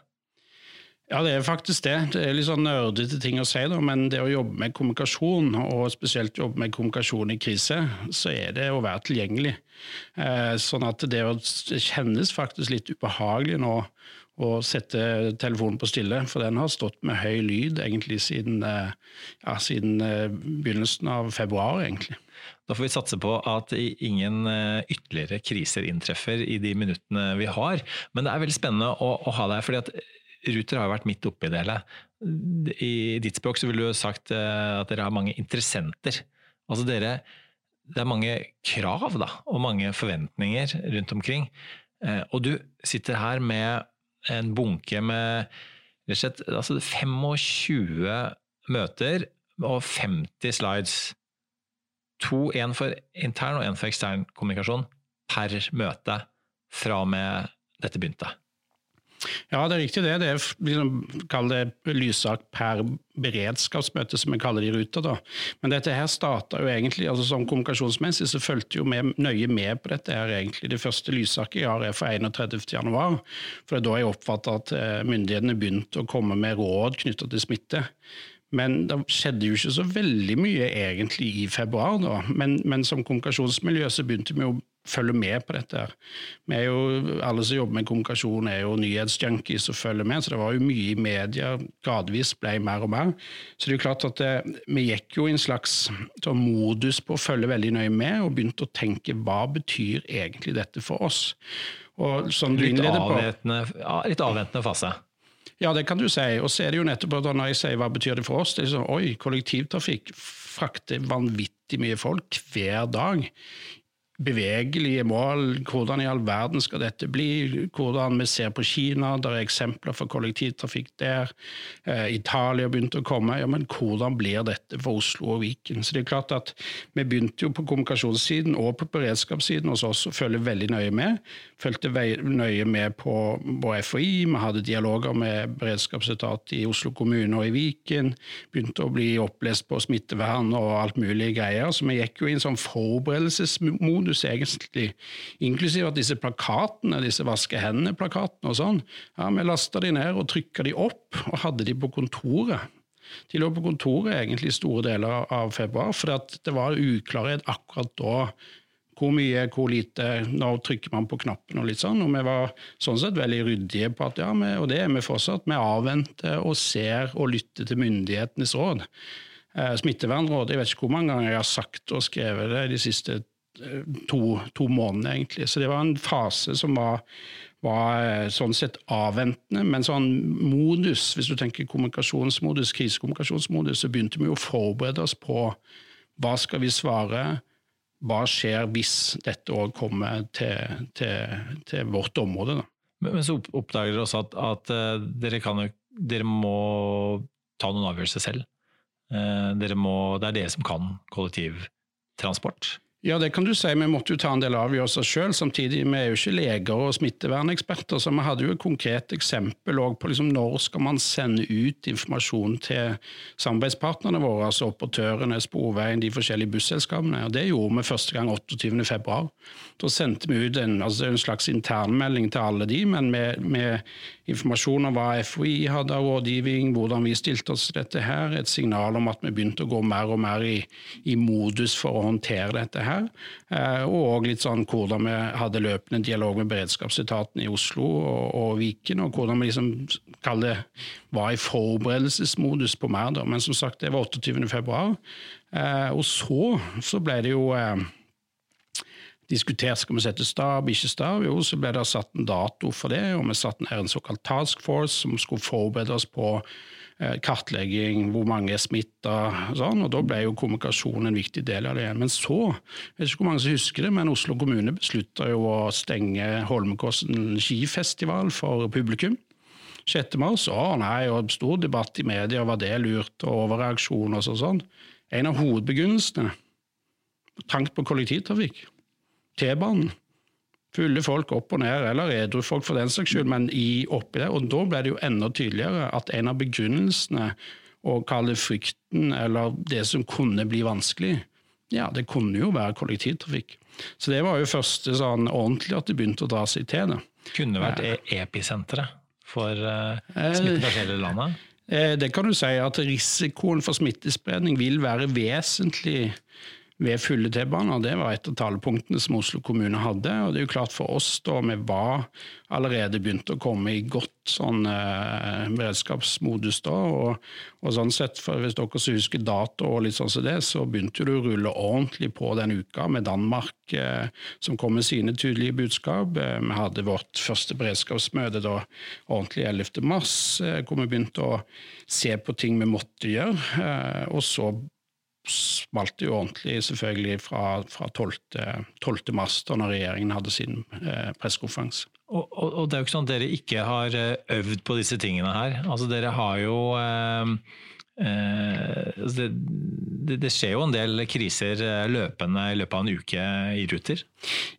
Ja, det er faktisk det. Det er litt sånn nerdete ting å si, da, men det å jobbe med kommunikasjon, og spesielt jobbe med kommunikasjon i krise, så er det å være tilgjengelig. Eh, sånn at det, kjennes faktisk litt ubehagelig nå å sette telefonen på stille, for den har stått med høy lyd egentlig siden, eh, ja, siden eh, begynnelsen av februar, egentlig. Da får vi satse på at ingen ytterligere kriser inntreffer i de minuttene vi har. Men det er veldig spennende å, å ha deg, fordi at Ruter har jo vært midt oppi det hele. I ditt språk så ville du sagt eh, at dere har mange interessenter. Altså dere, det er mange krav da, og mange forventninger rundt omkring. Eh, og du sitter her med en bunke med rett og slett altså 25 møter og 50 slides. To, én for intern og én for ekstern kommunikasjon per møte fra og med dette begynte. Ja, det er riktig det. Det er liksom, det lyssak per beredskapsmøte, som vi kaller det i Ruter. da. Men dette her starta jo egentlig, altså som kommunikasjonsmessig så fulgte jo vi nøye med på dette her egentlig. Det første lyssaket jeg har er fra 31.1, for det er da jeg oppfatter at eh, myndighetene begynte å komme med råd knytta til smitte. Men det skjedde jo ikke så veldig mye egentlig i februar, da. Men, men som kommunikasjonsmiljø så begynte vi å følge med på dette. Vi er jo, Alle som jobber med kommunikasjon er jo nyhetsjunkies og følger med, så det var jo mye i media. Gradvis ble mer og mer. Så det er jo klart at det, vi gikk jo i en slags så, modus på å følge veldig nøye med, og begynte å tenke hva betyr egentlig dette for oss? Og sånn litt, avventende, litt avventende fase? Ja, det kan du si. Og så er det jo nettopp at når jeg sier hva betyr det for oss, det er sånn oi, kollektivtrafikk frakter vanvittig mye folk hver dag bevegelige mål. Hvordan i all verden skal dette bli? Hvordan vi ser på Kina, det er eksempler for kollektivtrafikk der. Eh, Italia begynte å komme. Ja, men hvordan blir dette for Oslo og Viken? Så det er klart at Vi begynte jo på kommunikasjonssiden og på beredskapssiden hos oss å følge veldig nøye med. Fulgte nøye med på, på FHI, vi hadde dialoger med beredskapsetat i Oslo kommune og i Viken. Begynte å bli opplest på smittevern og alt mulig greier. Så vi gikk jo i en sånn forberedelsesmodus modus, egentlig. Inklusiv at disse plakatene, disse vaske hendene-plakatene og sånn, ja, vi lasta de ned og trykka de opp og hadde de på kontoret. De lå på kontoret egentlig store deler av februar, for det var uklarhet akkurat da. Hvor mye, hvor lite, når trykker man på knappen og litt sånn. Og vi var sånn sett veldig ryddige på at ja, vi, og det er vi fortsatt. Vi avventer og ser og lytter til myndighetenes råd. Eh, Smittevernrådet, jeg vet ikke hvor mange ganger jeg har sagt og skrevet det de siste to, to, månedene, egentlig. Så det var en fase som var, var eh, sånn sett avventende. Men sånn modus, hvis du tenker kommunikasjonsmodus, krisekommunikasjonsmodus, så begynte vi å forberede oss på hva skal vi svare, hva skjer hvis dette òg kommer til, til, til, vårt område. Da. Men, men så oppdager dere også at, at uh, dere, kan, dere, må ta noen avgjørelser selv. Uh, må, det er dere som kan kollektivtransport. Ja, det kan du si. Vi måtte jo ta en del avgjørelser sjøl. Samtidig, vi er jo ikke leger og smitteverneksperter, så vi hadde jo et konkret eksempel på liksom når skal man sende ut informasjon til samarbeidspartnerne våre, altså operatørene, Sporveien, de forskjellige busselskapene. Og Det gjorde vi første gang 28.2. Da sendte vi ut en, altså en slags internmelding til alle de, men med, med informasjon om hva FHI hadde av rådgivning, hvordan vi stilte oss til dette her, et signal om at vi begynte å gå mer og mer i, i modus for å håndtere dette her, eh, og litt sånn hvordan vi hadde løpende dialog med beredskapsetaten i Oslo og, og Viken, og hvordan vi liksom det, var i forberedelsesmodus på mer. Da. Men som sagt, det var 28. februar, eh, og så, så ble det jo eh, diskutert skal vi sette stab, ikke stab. Jo, så ble det satt en dato for det, og vi satte ned en såkalt task force som skulle forberede oss på eh, kartlegging, hvor mange er smitta, sånn, og da ble jo kommunikasjon en viktig del av det. Men så, jeg vet ikke hvor mange som husker det, men Oslo kommune beslutta jo å stenge Holmenkossen skifestival for publikum. 6. mars, å nei, og stor debatt i media, var det lurt, og overreaksjon og sånn. En av hovedbegrunnelsene tank på kollektivtrafikk. T-banen. Fulle folk opp og ned, eller edru folk for den saks skyld, men i, oppi det. Og da ble det jo enda tydeligere at en av begrunnelsene å kalle frykten eller det som kunne bli vanskelig, ja, det kunne jo være kollektivtrafikk. Så det var jo første sånn ordentlig at det begynte å dra seg til det. Kunne vært e episenteret for smitten fra hele landet? Det kan du si at risikoen for smittespredning vil være vesentlig ved fulle T-baner. Det var et av talepunktene som Oslo kommune hadde. og det er jo klart For oss da vi var allerede begynt å komme i godt sånn eh, beredskapsmodus da. Og, og, sånn sett, for Hvis dere så husker dato og litt sånn som det, så begynte det å rulle ordentlig på den uka med Danmark eh, som kom med sine tydelige budskap. Eh, vi hadde vårt første beredskapsmøte da ordentlig 11. mars, eh, hvor vi begynte å se på ting vi måtte gjøre. Eh, og så smalt jo ordentlig selvfølgelig fra, fra 12. 12. mars, da når regjeringen hadde sin eh, pressekonferanse. Og, og, og, det er jo ikke sånn at dere ikke har eh, øvd på disse tingene her. Altså Dere har jo eh, Eh, altså det, det, det, skjer jo en del kriser eh, løpende i løpet av en uke i Ruter?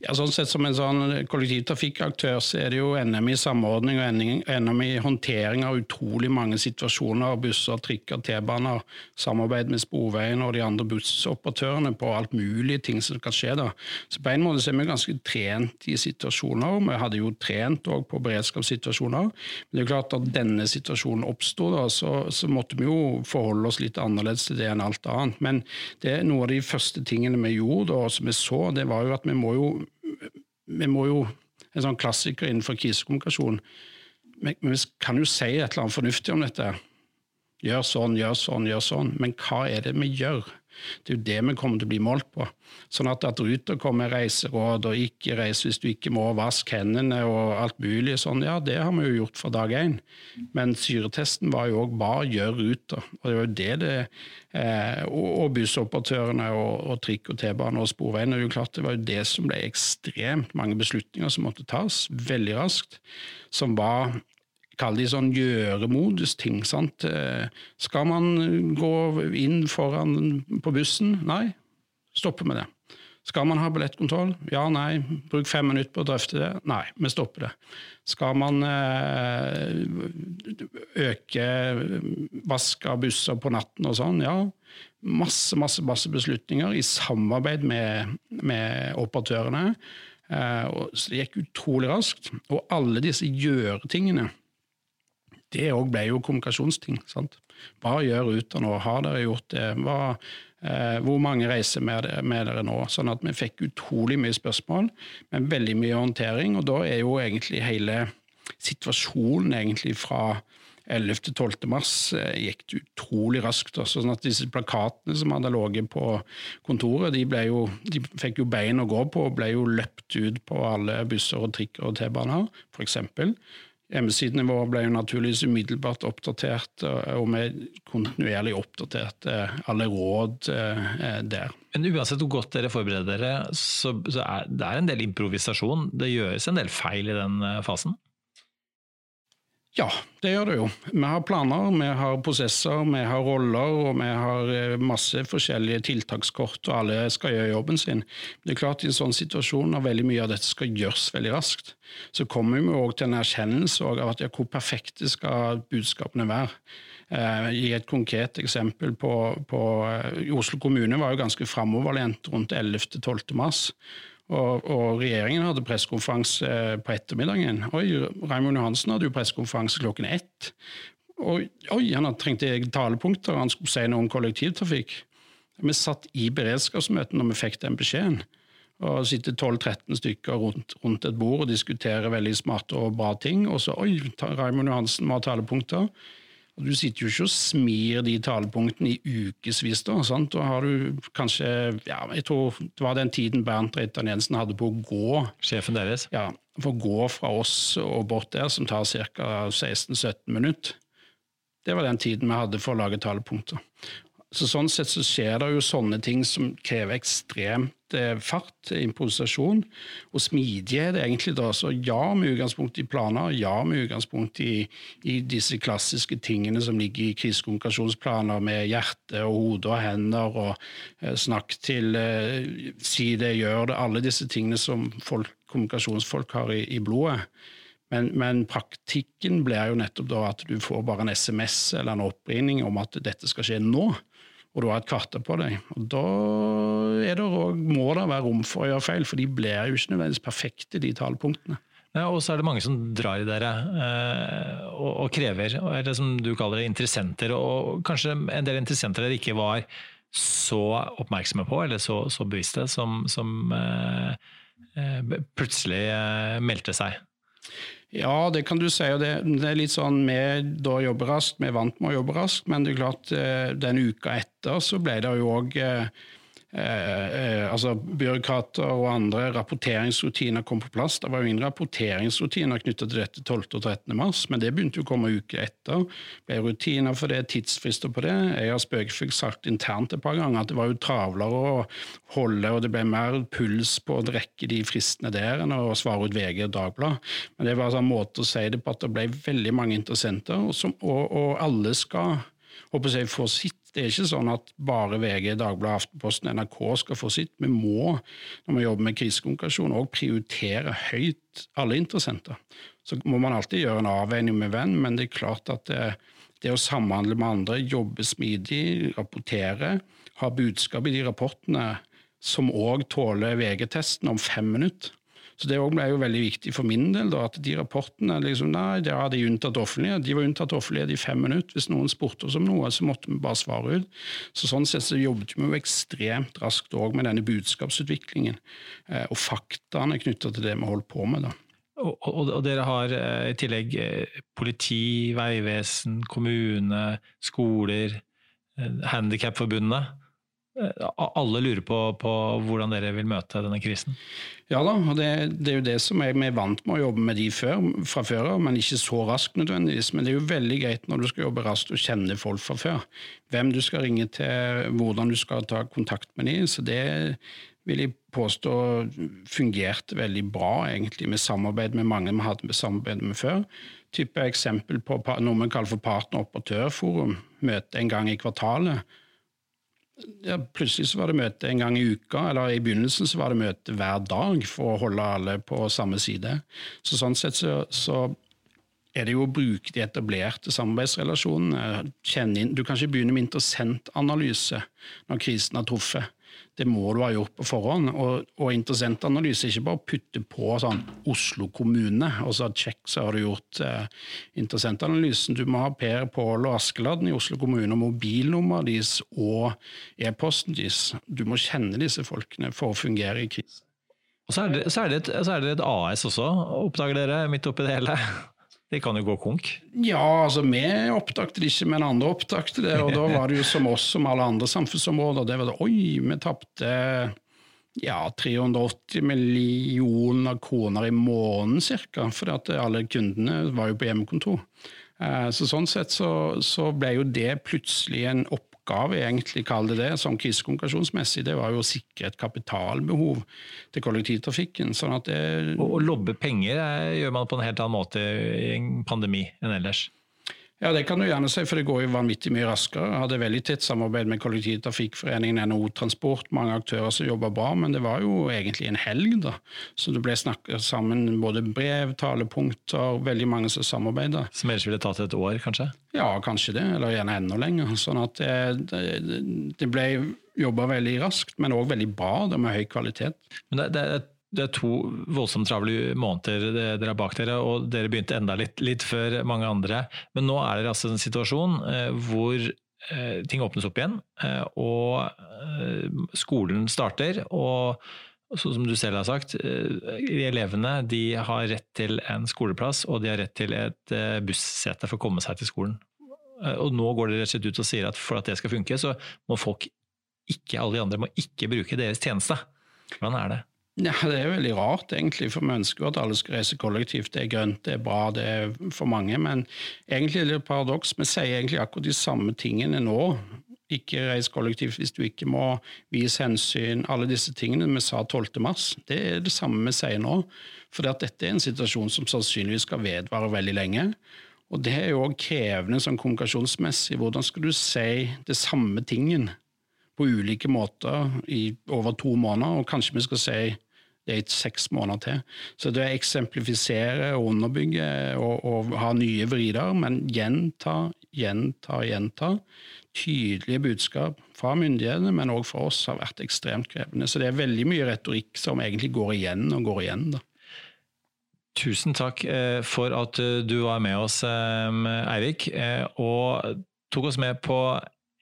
Ja, sånn sett Som en sånn kollektivtrafikkaktør så er det jo NM i samordning og NM i håndtering av utrolig mange situasjoner. Busser, trikker, T-baner, samarbeid med Sporveien og de andre bussoperatørene på alt mulig ting som kan skje. da. Så På en måte så er vi ganske trent i situasjoner. Vi hadde jo trent òg på beredskapssituasjoner. Men det er jo klart at denne situasjonen oppsto, så, så måtte vi jo forholde oss litt annerledes til det enn alt annet. Men det noe av de første tingene vi gjorde, og som vi så, det var jo at vi må jo, vi må jo En sånn klassiker innenfor krisekommunikasjon. Men vi kan jo si et eller annet fornuftig om dette. Gjør sånn, gjør sånn, gjør sånn. Men hva er det vi gjør? Det er jo det vi kommer til å bli målt på. Sånn at, at Ruter kommer med reiseråd og ikke reis hvis du ikke må, vaske hendene og alt mulig sånn, ja, det har vi jo gjort fra dag én. Men syretesten var jo òg bare gjør Ruter? Og det var jo det det eh, og bussoperatørene og, og, trikk og T-bane og sporveiene. Det, klart, det var jo det som ble ekstremt mange beslutninger som måtte tas veldig raskt, som var Kall det sånn gjøremodus-ting. sant? Eh, skal man gå inn foran på bussen? Nei, stoppe med det. Skal man ha billettkontroll? Ja, nei. Bruk fem minutter på å drøfte det? Nei, vi stopper det. Skal man eh, øke vask av busser på natten og sånn? Ja. Masse, masse, masse beslutninger i samarbeid med, med operatørene. Eh, så det gikk utrolig raskt. Og alle disse gjøre-tingene det òg ble jo kommunikasjonsting. sant? Hva gjør Ruter nå? Har dere gjort det? Hva, eh, hvor mange reiser med, med, dere nå? Sånn at vi fikk utrolig mye spørsmål, men veldig mye håndtering. Og da er jo egentlig hele situasjonen egentlig fra 11.-12. mars eh, gikk det utrolig raskt. Sånn at disse plakatene som hadde ligget på kontoret, de, jo, de, fikk jo bein å gå på og ble jo løpt ut på alle busser og trikker og T-baner, f.eks. Hjemmesidene ble jo naturligvis umiddelbart oppdatert, og vi kontinuerlig oppdaterte alle råd eh, der. Men uansett hvor godt dere forbereder dere, så, er det en del improvisasjon. Det gjøres en del feil i den eh, fasen? Ja, det gjør det jo. Vi har planer, vi har prosesser, vi har roller og vi har eh, masse forskjellige tiltakskort, og alle skal gjøre jobben sin. Det er klart I en sånn situasjon når veldig mye av dette skal gjøres veldig raskt, så kommer vi òg til en erkjennelse av at ja, hvor perfekte skal budskapene være. Eh, gi et konkret eksempel på, på eh, Oslo kommune var jo ganske framoverlent rundt 11.-12. mars. Og, og, regjeringen hadde pressekonferanse eh, på ettermiddagen. Oi, Raymond Johansen hadde jo pressekonferanse klokken ett. Og, oi, han trengte talepunkter, han skulle si noe om kollektivtrafikk. Vi satt i beredskapsmøte når vi fikk den beskjeden. Og sitter 12-13 stykker rundt, rundt, et bord og diskuterer veldig smarte og bra ting. Og så oi, Raymond Johansen må ha talepunkter. Og Du sitter jo ikke og smir de talepunktene i ukevis. Da sant? har du kanskje ja, Jeg tror det var den tiden Bernt Reitan Jensen hadde på å gå. Sjefen deres? Ja, For å gå fra oss og bort der, som tar ca. 16-17 minutter. Det var den tiden vi hadde for å lage talepunkter. Så Sånn sett så skjer det jo sånne ting som krever ekstremt eh, fart, improvisasjon og smidighet, egentlig. da. Så ja, med utgangspunkt i planer, ja, med utgangspunkt i, i disse klassiske tingene som ligger i krisekommunikasjonsplaner, med hjerte og hode og hender og eh, snakk til eh, si det, gjør det, alle disse tingene som folk, kommunikasjonsfolk har i, i blodet. Men, men, praktikken blir jo nettopp da at du får bare en SMS eller en oppringning om at dette skal skje nå og du har et kvarter på deg. Og Da det, må det være rom for å gjøre feil, for de blir jo ikke nødvendigvis perfekte, de talepunktene. Ja, og så er det mange som drar i dere eh, og, og, krever, eller som du kaller det, interessenter. Og kanskje en del interessenter dere ikke var så oppmerksomme på, eller så, så bevisste, som, som eh, eh plutselig eh, meldte seg. Ja, det kan du si. og det, det, er litt sånn, Vi da jobber raskt, vi er vant med å jobbe raskt, men det er klart eh, den uka etter så ble det jo òg Eh, eh, altså Byråkrater og andre rapporteringsrutiner kom på plass. Det var jo ingen rapporteringsrutiner knyttet til dette 12. og 13. mars, men det begynte jo å komme uker etter. Det ble rutiner for det, tidsfrister på det. Jeg har spøkefullt sagt internt et par ganger at det var jo travlere å holde, og det ble mer puls på å rekke de fristene der enn å svare ut VG og Dagbladet. Men det var altså en måte å si det på at det ble veldig mange interessenter, og, som, og, og alle skal håper jeg, få sitt det er ikke sånn at bare VG, Dagbladet, Aftenposten, NRK skal få sitt. Vi må, når vi jobber med krisekommunikasjon, òg prioritere høyt alle interessenter. Så må man alltid gjøre en avveining med venn, men det er klart at det, det å samhandle med andre, jobbe smidig, rapportere, ha budskap i de rapportene som òg tåler VG-testen om fem minutter, så Det ble jo veldig viktig for min del, da, at de rapportene liksom, nei, der hadde jeg unntatt offentlighet. De var unntatt offentlighet i fem minutter. Hvis noen spurte oss om noe, så måtte vi bare svare ut. Så Sånn sett så jobbet vi jo ekstremt raskt òg med denne budskapsutviklingen eh, og faktaene knytta til det vi holdt på med. da. Og, og, og, dere har eh, i tillegg eh, politi, veivesen, kommune, skoler, Handikapforbundet. Eh, alle lurer på, på, hvordan dere vil møte denne krisen? Ja da, og det, det, er jo det som jeg, vi er vant med å jobbe med de før, fra før av, men ikke så raskt nødvendigvis. Men det er jo veldig greit når du skal jobbe raskt og kjenne folk fra før. Hvem du skal ringe til, hvordan du skal ta kontakt med dem. Så det vil jeg påstå fungerte veldig bra egentlig med samarbeid med mange vi hadde med samarbeid med før. Type eksempel på noe vi kaller for partner-operatørforum. Møte en gang i kvartalet ja, plutselig så var det møte en gang i uka, eller i begynnelsen så var det møte hver dag for å holde alle på samme side. Så Sånn sett så, så er det jo å bruke de etablerte samarbeidsrelasjonene. Du kan ikke begynne med interessentanalyse når krisen har truffet. Det må du ha gjort på forhånd. Og, og interessentanalyse er ikke bare å putte på sånn Oslo kommune, og så check, så har du gjort eh, interessentanalysen. Du må ha Per, Pål og Askeladden i Oslo kommune, og mobilnummeret deres og e-posten deres. Du må kjenne disse folkene for å fungere i krise. Og så er, det, så, er et, så er det et AS også, oppdager dere, midt oppi det hele? Det kan jo gå konk? Ja, altså vi oppdaget det ikke, men andre oppdaget det. Og da var det jo som oss som alle andre samfunnsområder. Det var det, Oi, vi tapte ja, 380 millioner kroner i måneden ca. At alle kundene var jo på hjemmekontor. Eh, så Sånn sett så, så ble jo det plutselig en opp oppgave, egentlig kalle det det, sånn krisekommunikasjonsmessig, det var jo å sikre et kapitalbehov til kollektivtrafikken. sånn at det... Å lobbe penger gjør man på en helt annen måte i en pandemi enn ellers? Ja, det kan du gjerne si, for det går jo vanvittig mye raskere. Jeg hadde veldig tett samarbeid med Kollektivtrafikkforeningen, NHO Transport, mange aktører som jobba bra, men det var jo egentlig en helg, da. Så det ble snakka sammen både brev, talepunkter, veldig mange som samarbeida. Som ellers ville tatt et år, kanskje? Ja, kanskje det, eller gjerne enda lenger. Sånn at det, det ble jobba veldig raskt, men òg veldig bra, det med høy kvalitet. Men det, det er det er to voldsomt travle måneder dere har bak dere, og dere begynte enda litt, litt før mange andre. Men nå er det altså en situasjon eh, hvor eh, ting åpnes opp igjen, eh, og skolen starter. og som du selv har sagt, elevene de har rett til en skoleplass, og de har rett til et bussete for å komme seg til skolen. Og nå går det rett og slett ut og sier at for at det skal funke, så må folk ikke, alle de andre må ikke bruke deres tjeneste. Hvordan er det? Ja, Det er veldig rart, egentlig, for vi ønsker at alle skal reise kollektivt. Det er grønt, det er bra, det er for mange. Men egentlig er det et paradoks. Vi sier egentlig akkurat de samme tingene nå. Ikke reis kollektivt hvis du ikke må vise hensyn. Alle disse tingene vi sa 12. mars, det er det samme vi sier nå. For dette er en situasjon som sannsynligvis skal vedvare veldig lenge. Og det er jo òg krevende sånn kommunikasjonsmessig. Hvordan skal du si det samme tingen på ulike måter i over to måneder, og kanskje vi skal si det i seks måneder til. Så det å eksemplifisere og underbygge og, og ha nye vrider, men gjenta, gjenta, gjenta. Tydelige budskap fra myndighetene, men òg fra oss, har vært ekstremt krevende. Så det er veldig mye retorikk som egentlig går igjen og går igjen. da. Tusen takk for at du var med oss, Eirik, og tok oss med på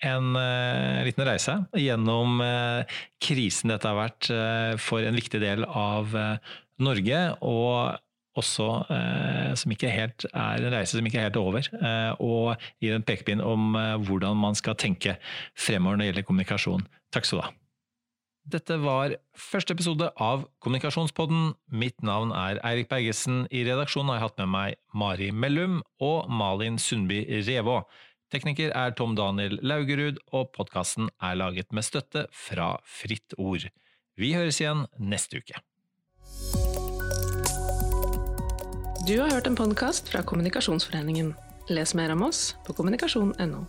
en liten reise gjennom krisen dette har vært for en viktig del av Norge. og også som ikke helt er en reise som ikke er helt over, og gir en pekepinn om hvordan man skal tenke fremover når det gjelder kommunikasjon. Takk skal du ha. Dette var første episode av Kommunikasjonspodden. Mitt navn er Eirik Bergesen. I redaksjonen har jeg hatt med meg Mari Mellum og Malin Sundby Revå. Tekniker er Tom Daniel Laugerud, og podkasten er laget med støtte fra Fritt Ord. Vi høres igjen neste uke. Du har hørt en podkast fra Kommunikasjonsforeningen. Les mer om oss på kommunikasjon.no.